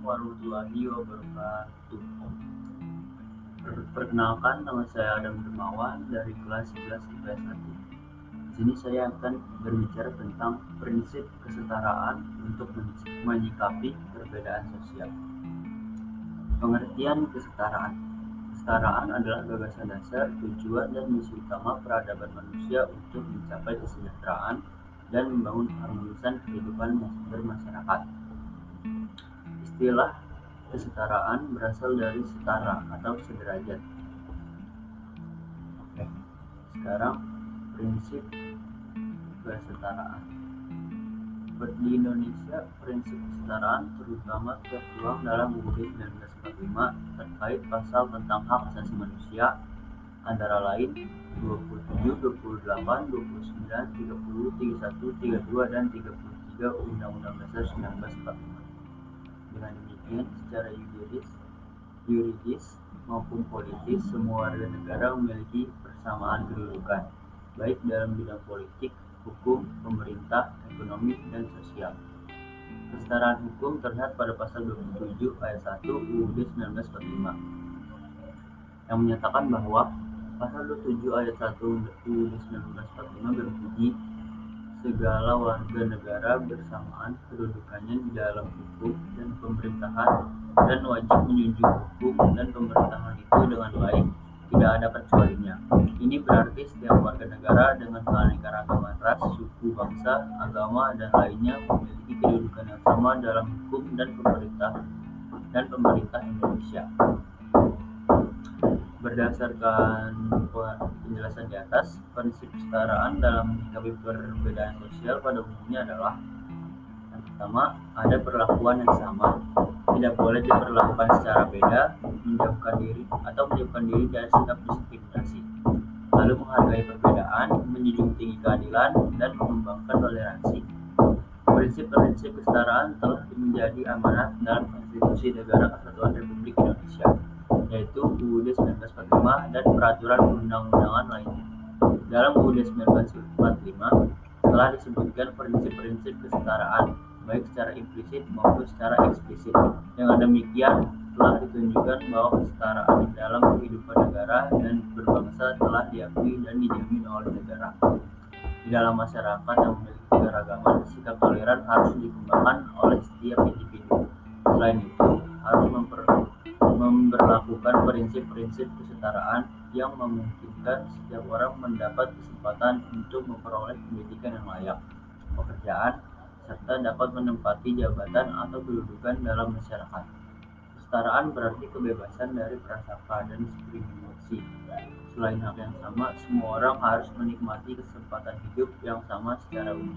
warahmatullahi wabarakatuh. Perkenalkan, nama saya Adam Dermawan dari kelas 11 IPS 1. Di sini saya akan berbicara tentang prinsip kesetaraan untuk menyikapi perbedaan sosial. Pengertian kesetaraan. Kesetaraan adalah gagasan dasar, tujuan, dan misi utama peradaban manusia untuk mencapai kesejahteraan dan membangun harmonisan kehidupan bermasyarakat. Istilah kesetaraan berasal dari setara atau sederajat. Oke, sekarang prinsip kesetaraan. Di Indonesia, prinsip kesetaraan terutama tertuang dalam UUD 1945 terkait pasal tentang hak asasi manusia antara lain 27, 28, 29, 30, 31, 32, dan 33 Undang-Undang Dasar 1945. Secara yuridis, yuridis maupun politis, semua warga negara memiliki persamaan kedudukan, baik dalam bidang politik, hukum, pemerintah, ekonomi, dan sosial. Kesetaraan hukum terlihat pada pasal 27 ayat 1 UUD 1945 yang menyatakan bahwa pasal 27 ayat 1 UUD 1945 berbunyi segala warga negara bersamaan kedudukannya di dalam hukum dan pemerintahan dan wajib menjunjung hukum dan pemerintahan itu dengan baik, tidak ada kecualinya. Ini berarti setiap warga negara dengan keanekaragaman ras, suku, bangsa, agama, dan lainnya memiliki kedudukan yang sama dalam hukum dan pemerintah dan pemerintah Indonesia. Berdasarkan penjelasan di atas, prinsip kesetaraan dalam menyikapi perbedaan sosial pada umumnya adalah yang pertama, ada perlakuan yang sama. Tidak boleh diperlakukan secara beda, menjauhkan diri atau menjauhkan diri dari sikap diskriminasi. Lalu menghargai perbedaan, menjunjung tinggi keadilan, dan mengembangkan toleransi. Prinsip-prinsip kesetaraan telah menjadi amanat dalam Konstitusi Negara Kesatuan Republik 1945 dan peraturan undang-undangan lainnya. Dalam UUD 1945 telah disebutkan prinsip-prinsip kesetaraan, baik secara implisit maupun secara eksplisit. Dengan demikian, telah ditunjukkan bahwa kesetaraan dalam kehidupan negara dan berbangsa telah diakui dan dijamin oleh negara. Di dalam masyarakat yang memiliki keragaman, sikap toleran harus dikembangkan oleh setiap individu. Selain itu, prinsip-prinsip kesetaraan yang memungkinkan setiap orang mendapat kesempatan untuk memperoleh pendidikan yang layak, pekerjaan, serta dapat menempati jabatan atau kedudukan dalam masyarakat. Kesetaraan berarti kebebasan dari prasangka dan diskriminasi. Selain hak yang sama, semua orang harus menikmati kesempatan hidup yang sama secara umum.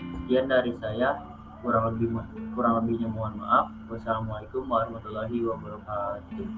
Sekian dari saya kurang lebih kurang lebihnya mohon maaf. Wassalamualaikum warahmatullahi wabarakatuh